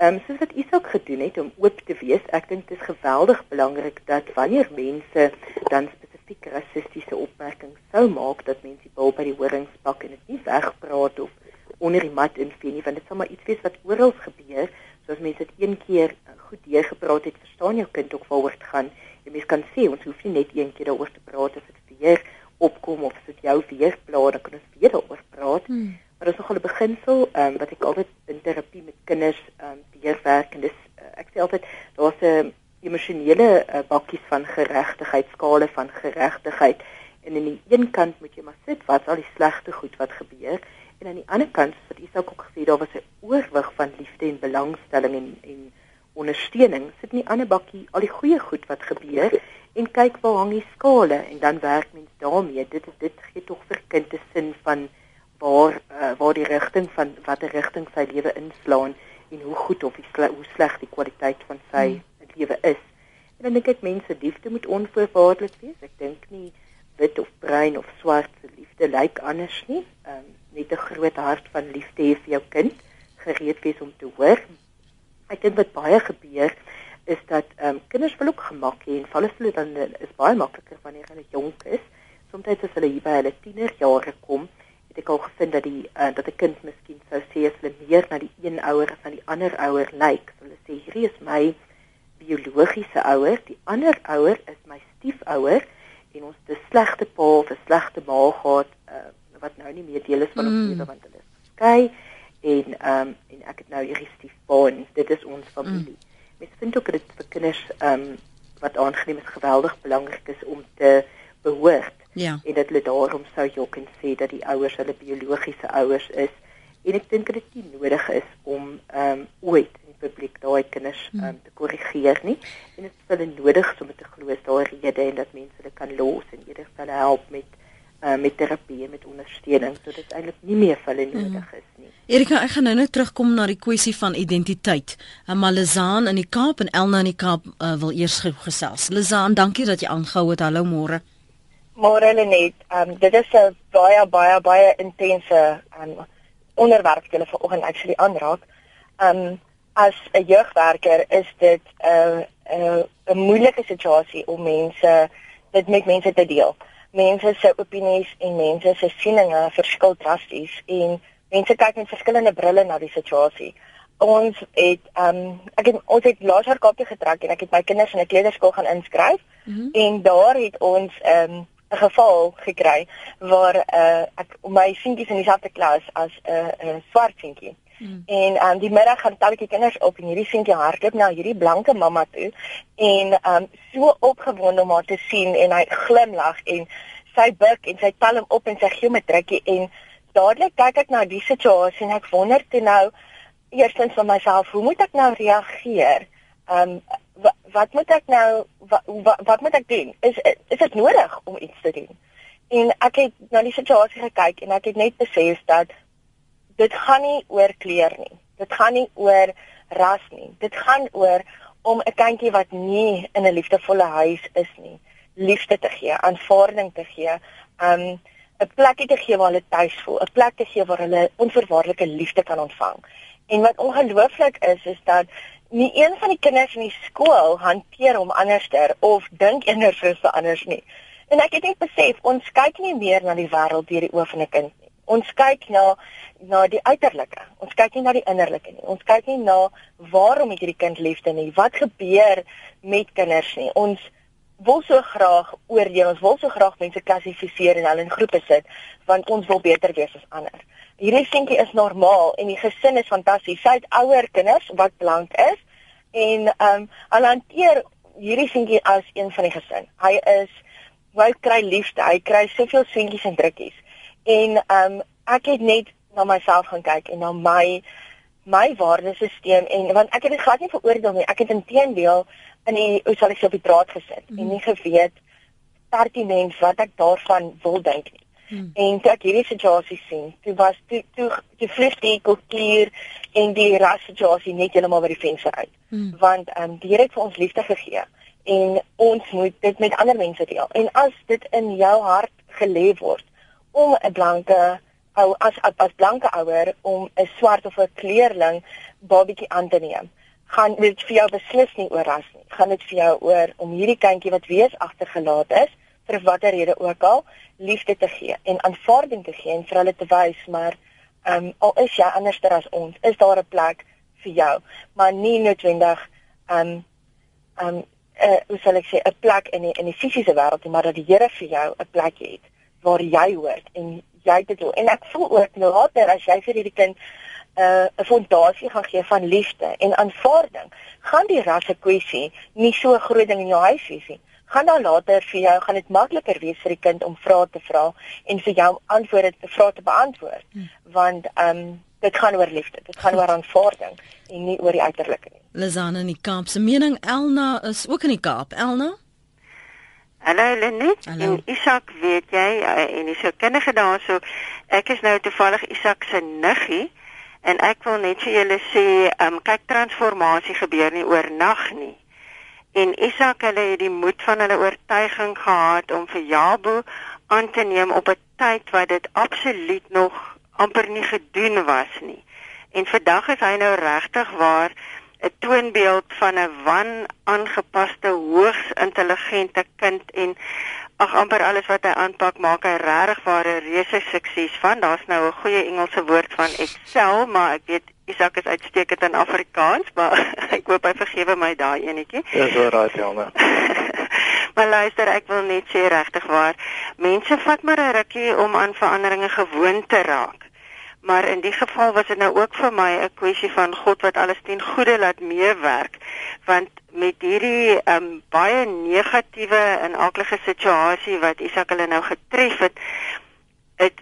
Ehm um, soos wat Isak gedoen het om oop te wees, ek dink dit is geweldig belangrik dat wanneer mense dan spesifiek rassistiese opmerkings sou maak dat mense die bil by die horings pak en dit nie wegpraat of onder die mat invee nie want dit sal maar iets wees wat oral gebeur soos mense dit een keer uh, goed deurgepraat het verstaan jou kind ook waaroor dit gaan jy mens kan sê ons hoef nie net een keer daaroor te praat as dit weer opkom of as dit jou weer pla dan kan ons weer daaroor praat. Hmm. maar dit is nogal 'n beginsel um, wat ek altyd in terapie met kinders um, deurwerk. En dis uh, ek sê altyd daar's 'n emosionele uh, bakkies van geregtigheid skale van geregtigheid. En aan die een kant moet jy maar sit wat al die slegte goed wat gebeur? En aan die ander kant, wat Isak ook gesê, daar was 'n oorwig van liefde en belangstelling en en ondersteuning. Sit in die ander bakkie al die goeie goed wat gebeur en kyk waar hang die skale en dan werk mens daarmee. Dit is dit gee tog vir kind 'n sin van waar uh, waar die rigting van watter rigting sy lewe inslaan en hoe goed of sle hoe sleg die kwaliteit van sy hmm. lewe is. En dan dink ek mense liefde moet onvoorwaardelik wees. Ek dink nie wit of bruin of swart se liefde lyk anders nie. Ehm um, net 'n groot hart van liefde hê vir jou kind, gereed wees om te hoor. Ek dink wat baie gebeur is dat ehm um, kinders wil ook gemak hê en val hulle dan is baie makliker wanneer hulle jonk is. Soms as hulle hier by hulle tienerjare kom, het ek al gevind dat die uh, dat 'n kind miskien sou sê as hulle meer na die een ouer as na die ander ouer lyk. Hulle sê hierdie is my biologiese ouer, die ander ouer is my stiefouer en ons het 'n slegte pa of 'n slegte ma gehad. Uh, wat nou nie meer deel is van ons mm. lewe want hulle is geskei en ehm um, en ek het nou hierdie en dit is ons familie. Mm. Mens vind ook dit vir kinders ehm um, wat aangeneem is geweldig belangrik is om te behoort. Ja. En dat hulle daarom sou jok en sê dat die ouers hulle biologiese ouers is en ek dink dit nie nodig is om ehm um, ooit in die publiek daai kinders mm. ehm um, te korrigeer nie en dit is hulle nodig om te glo daar rede en dat mense hulle kan los en eerder hulle help met uh, met terapie en met ondersteuning sodat dit eintlik nie meer vir hulle mm. nodig is nie. Erika, ek gaan nou net terugkom na die kwessie van identiteit. Uh, Malazaan in die Kaap en Elna in die Kaap uh, wil eers gesels. Lazaan, dankie dat jy aangehou het. Hallo môre. Môre Lenet. Um, dit is 'n baie baie baie intense um, onderwerp wat julle vanoggend actually aanraak. Um as 'n jeugwerker is dit 'n uh, 'n uh, 'n moeilike situasie om mense dit met mense te deel mense se opinies en mense se sieninge verskil drasties en mense kyk met verskillende brille na die situasie. Ons het ehm um, ek het ons het laas jaar Kaapie getrek en ek het my kinders in 'n kleuterskool gaan inskryf mm -hmm. en daar het ons ehm um, 'n geval gekry waar uh, ek my seentjies in dieselfde klas as 'n uh, 'n uh, swart seentjie. Hmm. En um, die middag gaan talletjie kinders op en hierdie seentjie hardloop na hierdie blanke mamma toe en um so opgewonde om haar te sien en hy glimlag en sy buig en sy tel hom op en sy gee hom 'n drukkie en dadelik kyk ek na die situasie en ek wonder toe nou eerstens van myself, hoe moet ek nou reageer? Um wat, wat moet ek nou wat, wat, wat moet ek doen? Is is dit nodig om iets te doen? En ek het na die situasie gekyk en ek het net besef dat dit gaan nie oor kleur nie. Dit gaan nie oor ras nie. Dit gaan oor om 'n kindjie wat nie in 'n liefdevolle huis is nie, liefde te gee, aanvaarding te gee, um 'n plekie te gee waar hulle tuis voel, 'n plek te gee waar hulle onvoorwaardelike liefde kan ontvang. En wat ongelooflik is is dat nie een van die kinders in die skool hanteer hom anderster of dink anders as anders nie. En ek het net besef ons kyk nie meer na die wêreld deur die oë van 'n kind. Ons kyk na na die uiterlike. Ons kyk nie na die innerlike nie. Ons kyk nie na waarom het hierdie kind liefde nie. Wat gebeur met kinders nie. Ons wil so graag oordeel. Ons wil so graag mense klassifiseer en hulle in groepe sit want ons wil beter wees as ander. Hierdie seentjie is normaal en die gesin is fantasties. Sy het ouer kinders wat blank is en ehm um, hulle hanteer hierdie seentjie as een van die gesin. Hy is hy kry liefde, hy kry soveel seentjies en drukkies. En ehm um, ek het net na myself gaan kyk en na my my waardesisteem en want ek het dit glad nie veroordeel nie. Ek het intedeel in die hoe sal ek sê op die draad gesit mm. en nie geweet pertinent wat ek daarvan wil dink nie. Hmm. En toe ek hierdie situasie sien, toe was toe toe toe vlieg die kultuur en die ras situasie net heeltemal by die venster uit. Hmm. Want ehm um, die Here het vir ons liefde gegee en ons moet dit met ander mense deel. En as dit in jou hart gelê word om 'n blanke ou as as blanke ouer om 'n swart of 'n kleurling babatjie aan te neem, gaan dit vir jou beslis nie oor ras nie. Gaan dit vir jou oor om hierdie kindjie wat wees agtergelaat is vir watter rede ook al liefde te gee en aanvaarding te gee en vir hulle te wys maar ehm um, al is jy anderster as ons is daar 'n plek vir jou. Maar nie noodwendig ehm um, ehm um, uh, hoe sal ek sê 'n plek in die in die fisiese wêreld maar dat die Here vir jou 'n plek het waar jy hoort en jy dit wil en ek voel ook nou later as jy vir hierdie kind uh, 'n fondasie gaan gee van liefde en aanvaarding gaan die rasse kwessie nie so groot ding in jou huis wees nie. Gaan dan later vir jou gaan dit makliker wees vir die kind om vrae te vra en vir jou antwoorde te vra te beantwoord. Hmm. want ehm um, dit gaan oor liefde dit gaan oor aanvaarding en nie oor die uiterlike nie. Lizana in die Kaap se mening Elna is ook in die Kaap. Elna Hallo Lenet en Isak weet jy eh, en dis so kindige daarso ek is nou toevallig Isak se niggie en ek wil net vir julle sê ehm um, kyk transformasie gebeur nie oornag nie en Isak hulle het die moed van hulle oortuiging gehad om vir Jabo aan te neem op 'n tyd wat dit absoluut nog amper nie gedoen was nie. En vandag is hy nou regtig waar 'n toonbeeld van 'n wan aangepaste hoogs intelligente kind en ag amper alles wat hy aanpak maak hy regtig ware reuse sukses van. Daar's nou 'n goeie Engelse woord van excel, maar ek weet Isak is uitstekend in Afrikaans, maar <laughs> ek hoop hy vergewe my daai enetjie. Dis ja, reg, <laughs> Janne. maar luister, ek wil net sê regtig waar, mense vat maar 'n rukkie om aan veranderinge gewoon te raak. Maar in die geval was dit nou ook vir my 'n kwessie van God wat alles ten goeie laat meewerk, want met hierdie um, baie negatiewe en aardige situasie wat Isak hulle nou getref het, het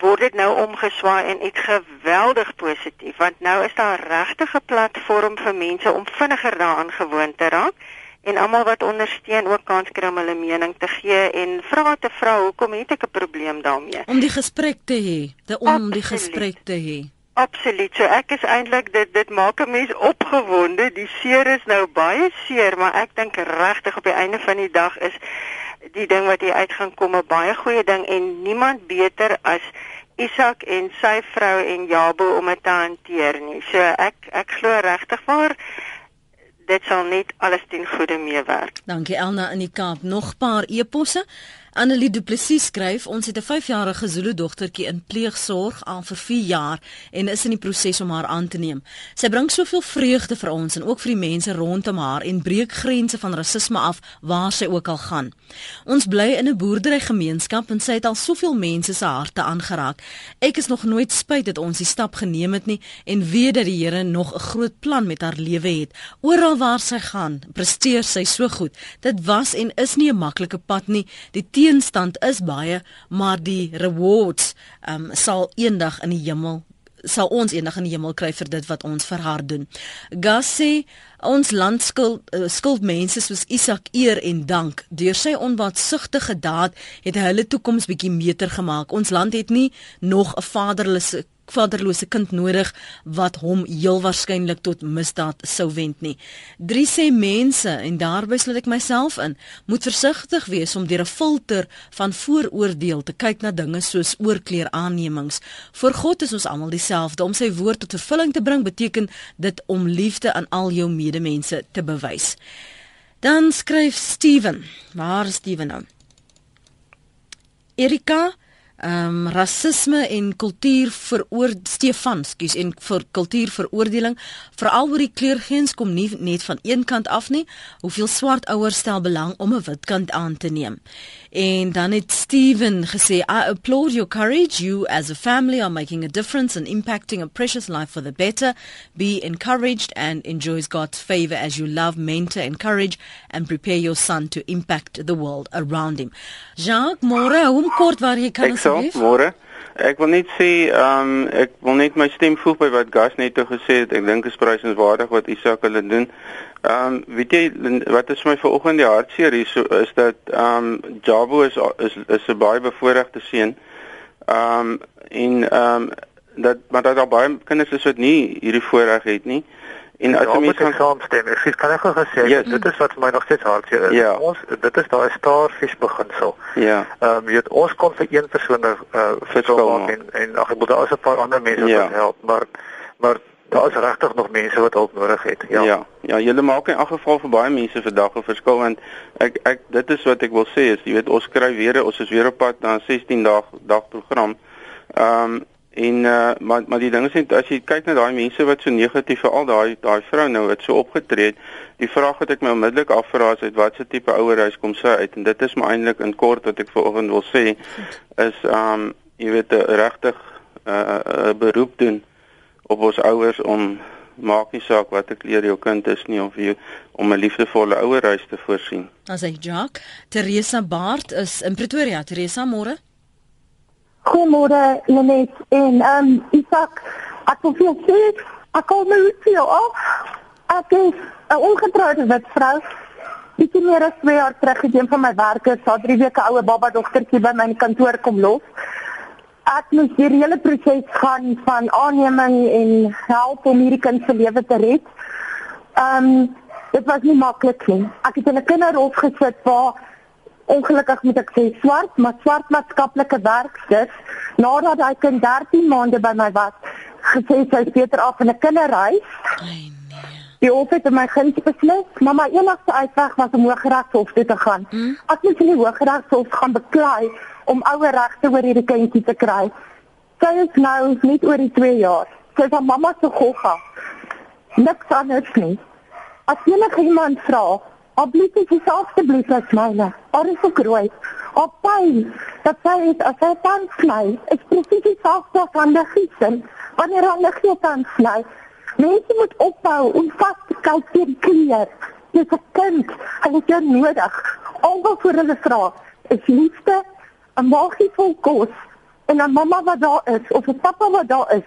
word dit nou omgeswaai en iets geweldig positief want nou is daar regtig 'n platform vir mense om vinniger daaraan gewoon te raak en almal wat ondersteun ook kans kry om hulle mening te gee en vra te vra hoekom het ek 'n probleem daarmee om die gesprek te hê te om Absoluut. die gesprek te hê Absoluut. So ek is eintlik dit dit maak 'n mens opgewonde. Die seer is nou baie seer, maar ek dink regtig op die einde van die dag is die ding wat hier uit gaan kom 'n baie goeie ding en niemand beter as Isak en sy vrou en Jabo om dit te hanteer nie. So ek ek glo regtig waar dit sal net alles ten goeie meewerk. Dankie Elna in die Kaap. Nog paar eposse. Annelie Du Plessis skryf: "Ons het 'n 5-jarige Zulu dogtertjie in pleegsorg al vir 4 jaar en is in die proses om haar aan te neem. Sy bring soveel vreugde vir ons en ook vir die mense rondom haar en breek grense van rasisme af waar sy ook al gaan. Ons bly in 'n boerderygemeenskap en sy het al soveel mense se harte aangeraak. Ek is nog nooit spyt dat ons die stap geneem het nie en weet dat die Here nog 'n groot plan met haar lewe het. Oral waar sy gaan, presteer sy so goed. Dit was en is nie 'n maklike pad nie. Die teenstand is baie, maar die rewards um, sal eendag in die hemel sal ons eendag in die hemel kry vir dit wat ons vir haar doen. Gas sê ons land skuld uh, skuld mense soos Isak eer en dank. Deur sy onwaatsugtige daad het hy hulle toekoms bietjie meter gemaak. Ons land het nie nog 'n vaderlose vaderlose kind nodig wat hom heel waarskynlik tot misdaad sou wend nie. Drie sê mense en daarby sluit ek myself in, moet versigtig wees om deur 'n filter van vooroordeel te kyk na dinge soos oorkleer aannemings. Voor God is ons almal dieselfde. Om sy woord tot vervulling te bring beteken dit om liefde aan al jou medemense te bewys. Dan skryf Steven, waar is Steven nou? Erika ehm um, rasisme en kultuur veroor Stefan, skus en vir kultuurveroordeling veral oor die kleurgrens kom nie net van een kant af nie. Hoeveel swart ouers stel belang om 'n wit kind aan te neem? En dan het Steven gesê, "I applaud your courage. You as a family are making a difference and impacting a precious life for the better. Be encouraged and enjoys God's favor as you love, mentor, encourage and prepare your son to impact the world around him." Jacques, môre, hoe kort waar jy kan asseblief? Môre. Ek wil net sê, ehm um, ek wil net my stem voeg by wat Gas net toe gesê het. Ek dink dit is prysenswaardig wat Isak hulle doen. Ehm um, weet jy wat is my vanoggend die hartseer hier so is dat ehm um, Jabo is is is 'n baie bevoordeelde seun. Ehm um, en ehm um, dat maar dat daar baie kinders is wat nie hierdie voorreg het nie. En as jy mens kan saamstem, ek sê kan ek gou gesê yes. dit is wat vir my nog steeds hartseer is. Ja. Ons dit is daai starfish beginsel. Ja. Ehm um, jy weet ons kon vir een persoon uh, verskil maak en en ag ek bedoel daar is 'n paar ander mense wat ja. help, maar maar daar is regtig nog mense wat hulp nodig het. Ja. Ja, ja julle maak in elk geval vir baie mense vandag 'n verskil want ek ek dit is wat ek wil sê is jy weet ons kry weer ons is weer op pad na 'n 16 dag dag program. Ehm um, en uh, maar maar die ding is net as jy kyk na daai mense wat so negatief vir al daai daai vrou nou wat so opgetree het, die vraag wat ek my onmiddellik afvra is uit watter tipe ouerhuis kom sy uit en dit is maar eintlik in kort wat ek vanoggend wil sê is um, jy weet regtig 'n uh, uh, beroep doen op ons ouers om maak nie saak watter kleur jou kind is nie of jy om 'n liefdevolle ouerhuis te voorsien. As hy Jack, Teresa Baart is in Pretoria. Teresa, môre. Goeiemôre, Lenet en ehm um, Isak. Ek wil vir jou sê, ek kom nou vir jou af. Ek is 'n ongetroude wit vrou. Ek het meer as 2 jaar terug gedoen van my werk, so 3 weke oue baba dogtertjie by my kantoor kom los ek moes die hele proses gaan van aanneming en help om hierdie kind se lewe te red. Ehm um, dit was nie maklik nie. Ek het in 'n kinderhof gesit waar ongelukkig moet ek sê swart, maar swart maatskaplike werkers nadat hy kind 13 maande by my was, gesê sy is beter af in 'n kinderhuis. Nee. Die hof het my guns beslis, maar my enigste uitweg was om Hooggeregshof toe te gaan. Hmm? Ek moes in die Hooggeregshof gaan beklei om ouer regte oor hierdie kindjie te kry. Sy is nou net oor die 2 jaar. Sy is haar mamma se gogga. Niks anders nie. As enige iemand vra, "Abblief is jy asseblief as myne?" Haar is ook rooi. Op pyn. Dat sy is as sy tand sny. Ek presies dieselfde van die gissen. Wanneer haar liggie tand sny, mense moet ophou om vas te kyk teen kleer. Dis 'n kind. Hy het jou nodig. Albe voor hulle vra, is liefde 'n maagie vol kos en 'n mamma wat daar is of 'n pappa wat daar is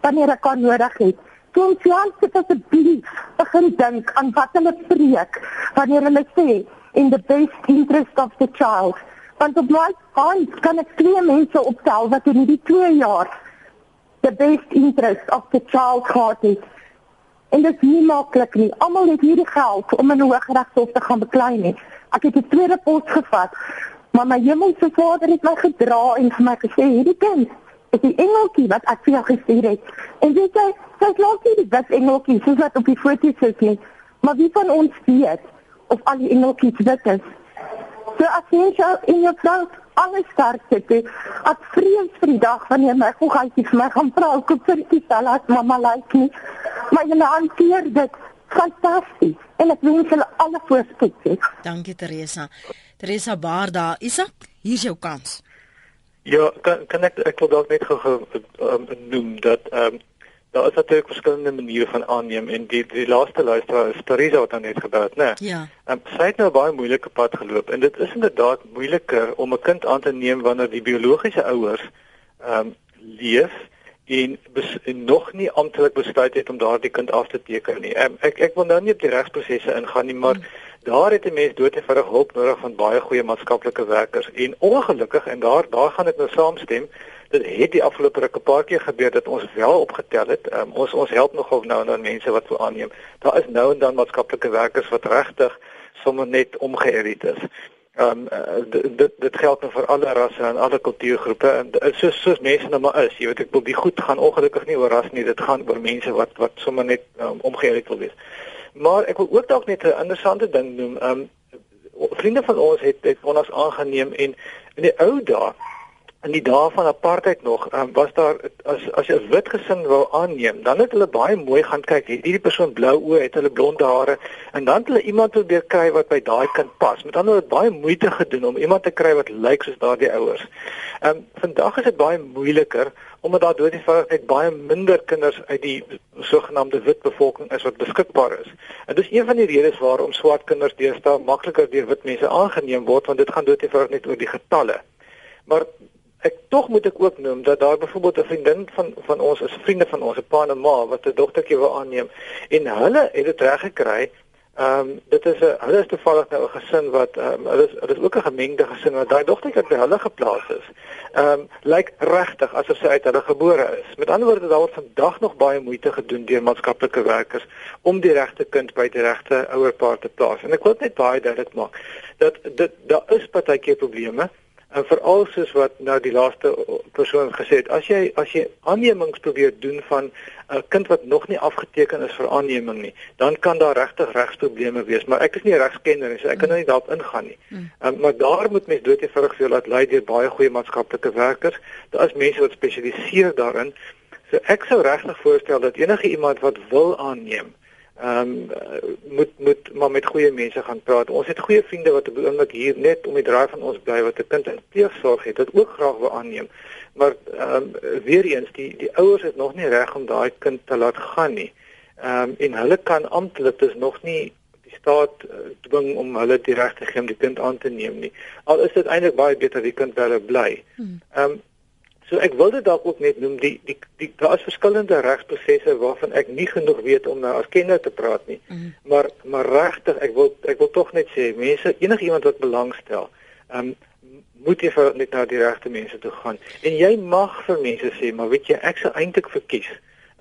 wanneer ek kan nodig het. Kom sien dit asseblief. Begin dink aan wat hulle preek wanneer hulle sê in the best interest of the child. Want op my hand kan ek twee mense optel wat in die 2 jaar the best interest of the child gehad het. En dit is nie maklik nie. Almal het hierdie geld om in 'n hooggeregshof te gaan beklei nie. Ek het 'n tweede pos gevat Maar my hemelse Vader het my gedra en vir my gesê hierdie kind die engeltjie wat ek vir jou gestuur het. En weet jy, sy's nog nie die wit engeltjie soos wat op die foto sê nie. Maar wie van ons weet of al die engeltjies wit is? So as jy jou in jou vrou alles sterk sit, ek vrees vir die dag wanneer my goggetjie vir my gaan vra hoe vir die salat mamma like nie. Maar jy hanteer dit fantasties en ek wens julle alle voorspoed. Dankie Teresa. Teresa Baarda, Isak, hier is jou kans. Ja, kan kan ek ek wil dalk net gou um, noem dat ehm um, daar is natuurlik verskillende maniere van aanneem en die die laaste luisteraar is Teresa wat dan net gebeur het, né? Ja. Ehm um, sy het nou baie moeilike pad geloop en dit is inderdaad moeiliker om 'n kind aan te neem wanneer die biologiese ouers ehm um, leef en, bes, en nog nie amptelik besluit het om daardie kind af te teken nie. Um, ek ek wil nou nie op die regsprosesse ingaan nie, maar hmm daar het 'n mens doodgewoon hulp nodig van baie goeie maatskaplike werkers. En ongelukkig en daar daar gaan ek nou saamstem dit het die afgelope ruk 'n paar keer gebeur dat ons wel opgetel het. Um, ons ons help nogal nou en dan mense wat wil aanneem. Daar is nou en dan maatskaplike werkers wat regtig sommer net omgeërit is. Um, dit dit geld nou vir alle rasse en alle kultuurgroepe. En soos soos mense nou maar is jy weet ek wil die goed gaan ongelukkig nie oor ras nie dit gaan oor mense wat wat sommer net um, omgeërit wil wees Maar ek wil ook dalk net 'n interessante ding noem. Ehm um, vriende van ons het het ons aangeneem en in die ou dae in die dae van apartheid nog um, was daar as as jy 'n wit gesin wou aanneem dan het hulle baie mooi gaan kyk hierdie persoon blou oë het hulle blonde hare en dan het hulle iemand probeer kry wat by daai kind pas met ander woorde baie moeite gedoen om iemand te kry wat lyk soos daardie ouers. Ehm um, vandag is dit baie moeiliker omdat daar doodgewone net baie minder kinders uit die sogenaamde wit bevolking is wat beskikbaar is. En dis een van die redes waarom swart kinders deesdae makliker deur wit mense aangeneem word want dit gaan doodgewone net oor die getalle. Maar ek tog moet ek ook noem dat daar byvoorbeeld 'n vriendin van van ons is vriende van ons, 'n pa en 'n ma wat 'n dogtertjie wil aanneem en hulle het dit reg gekry. Ehm um, dit is 'n hulle is toevallig nou 'n gesin wat ehm um, hulle is hulle is ook 'n gemengde gesin wat daai dogtertjie by hulle geplaas is. Ehm um, lyk regtig asof sy uit hulle gebore is. Met ander woorde daar word vandag nog baie moeite gedoen deur maatskaplike werkers om die regte kind by die regte ouerpaar te plaas. En ek wil net baie duidelik maak dat dit daar is partykeer probleme en veral soos wat nou die laaste persoon gesê het as jy as jy aannemings probeer doen van 'n kind wat nog nie afgeteken is vir aanneming nie dan kan daar regtig regsprobleme wees. Maar ek is nie regskenner nie so ek kan nou nie daarop ingaan nie. Mm. um, maar daar moet mens doodgewoonig vir jou laat lei deur baie goeie maatskaplike werkers. Daar is mense wat spesialiseer daarin. So ek sou regtig voorstel dat enige iemand wat wil aanneem ehm um, moet moet maar met goeie mense gaan praat. Ons het goeie vriende wat op die oomblik hier net om die draai van ons bly wat 'n kind in pleegsorg het, wat ook graag wil aanneem. Maar ehm um, weer eens die die ouers is nog nie reg om daai kind te laat gaan nie. Ehm um, en hulle kan amptelik dis nog nie die staat uh, dwing om hulle die reg te gee om die kind aan te neem nie. Al is dit eintlik baie beter die kind wel bly. Hmm. Ehm um, So ek wil dit dalk ook net noem die die, die daar is verskillende regsprosesse waarvan ek nie genoeg weet om nou as kenner te praat nie. Mm. Maar maar regtig ek wil ek wil tog net sê mense enigiemand wat belangstel, ehm um, moet jy vir net na die regte mense toe gaan. En jy mag vir mense sê, maar weet jy ek sou eintlik verkies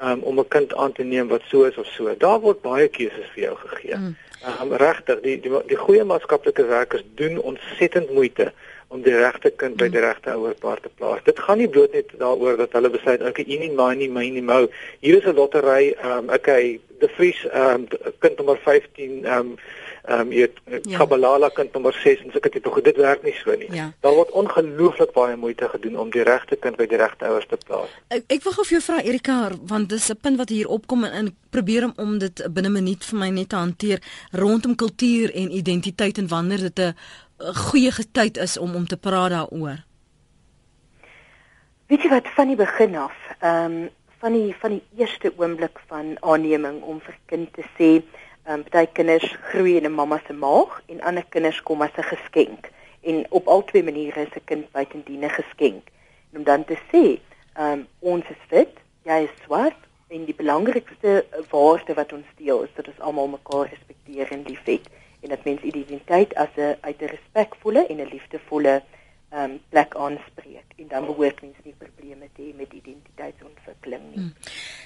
um, om 'n kind aan te neem wat so is of so. Daar word baie keuses vir jou gegee. Mm. Um, regtig die die die goeie maatskaplike werkers doen ontsettend moeite om die regte kind by die regte ouerpaar te plaas. Dit gaan nie bloot net daaroor dat hulle besluit okay, u nie my nie my nie mou. Hier is 'n lottery, ehm um, okay, De Vries ehm um, kind nommer 15 ehm um, ehm um, jy ja. Kabalala kind nommer 6 en sulke tipe goed. Dit werk nie so nie. Ja. Daar word ongelooflik baie moeite gedoen om die regte kind by die regte ouers te plaas. Ek, ek wil gou vir jou vra Erika, want dis 'n punt wat hier opkom en, en probeer om, om dit binne 'n minuut vir my net te hanteer rondom kultuur en identiteit en wanneer dit 'n goeie tyd is om om te praat daaroor? Weet jy wat van die begin af, ehm um, van die van die eerste oomblik van aanneming om vir kind te sê, ehm um, baie kinders groei in 'n mamma se maag en ander kinders kom as 'n geskenk en op al twee maniere is 'n kind buitendien 'n geskenk. En om dan te sê, ehm um, ons is wit, jy is swart en die belangrikste waarde wat ons deel is dat ons almal mekaar respekteer en liefhet en dat mens identiteit as 'n uit 'n respekvolle en 'n liefdevolle um, plek aanspreek. En dan behoort mens nie probleme te hê met identiteitsontwikkeling nie. Hmm.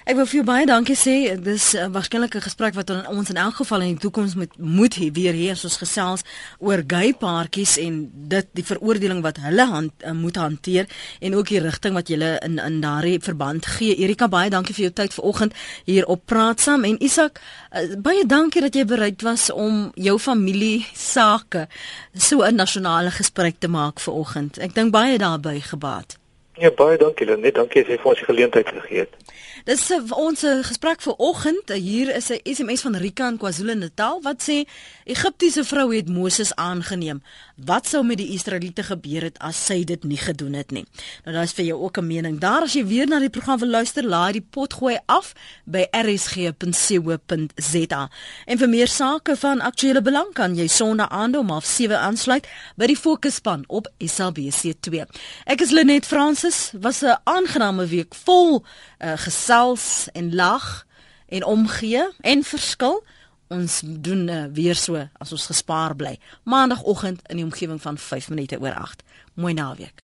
Ek wil vir jou baie dankie sê. Dis uh, waarskynlik 'n gesprek wat ons in elk geval in die toekoms moet moet hê weer hier as ons gesels oor gay paartjies en dit die veroordeling wat hulle hand, uh, moet hanteer en ook die rigting wat jy in in daardie verband gee. Erika baie dankie vir jou tyd vanoggend hier op Praat Saam en Isak uh, baie dankie dat jy bereid was om jou familie sake so 'n nasionale gesprek te maak vanoggend. Ek dink baie daarby gebaat. Ja, baie dankie Lenet. Dankie as jy vir ons die geleentheid gegee het. Dis ons eh, gesprek vir oggend. Hier is 'n SMS van Rika in KwaZulu-Natal wat sê Egiptiese vrou het Moses aangeneem. Wat sou met die Israeliete gebeur het as sy dit nie gedoen het nie? Nou daar's vir jou ook 'n mening. Daar as jy weer na die program wil luister, laai die pot gooi af by rsg.co.za. En vir meer sake van aktuële belang kan jy Sondag aand om 7 aansluit by die Fokusspan op SABC2. Ek is Lenet Fransis. Was 'n aangename week vol uh, gesels en lag en omgee en verskil. Ons doen uh, weer so as ons gespaar bly. Maandagooggend in die omgewing van 5 minute oor 8. Mooi naweek.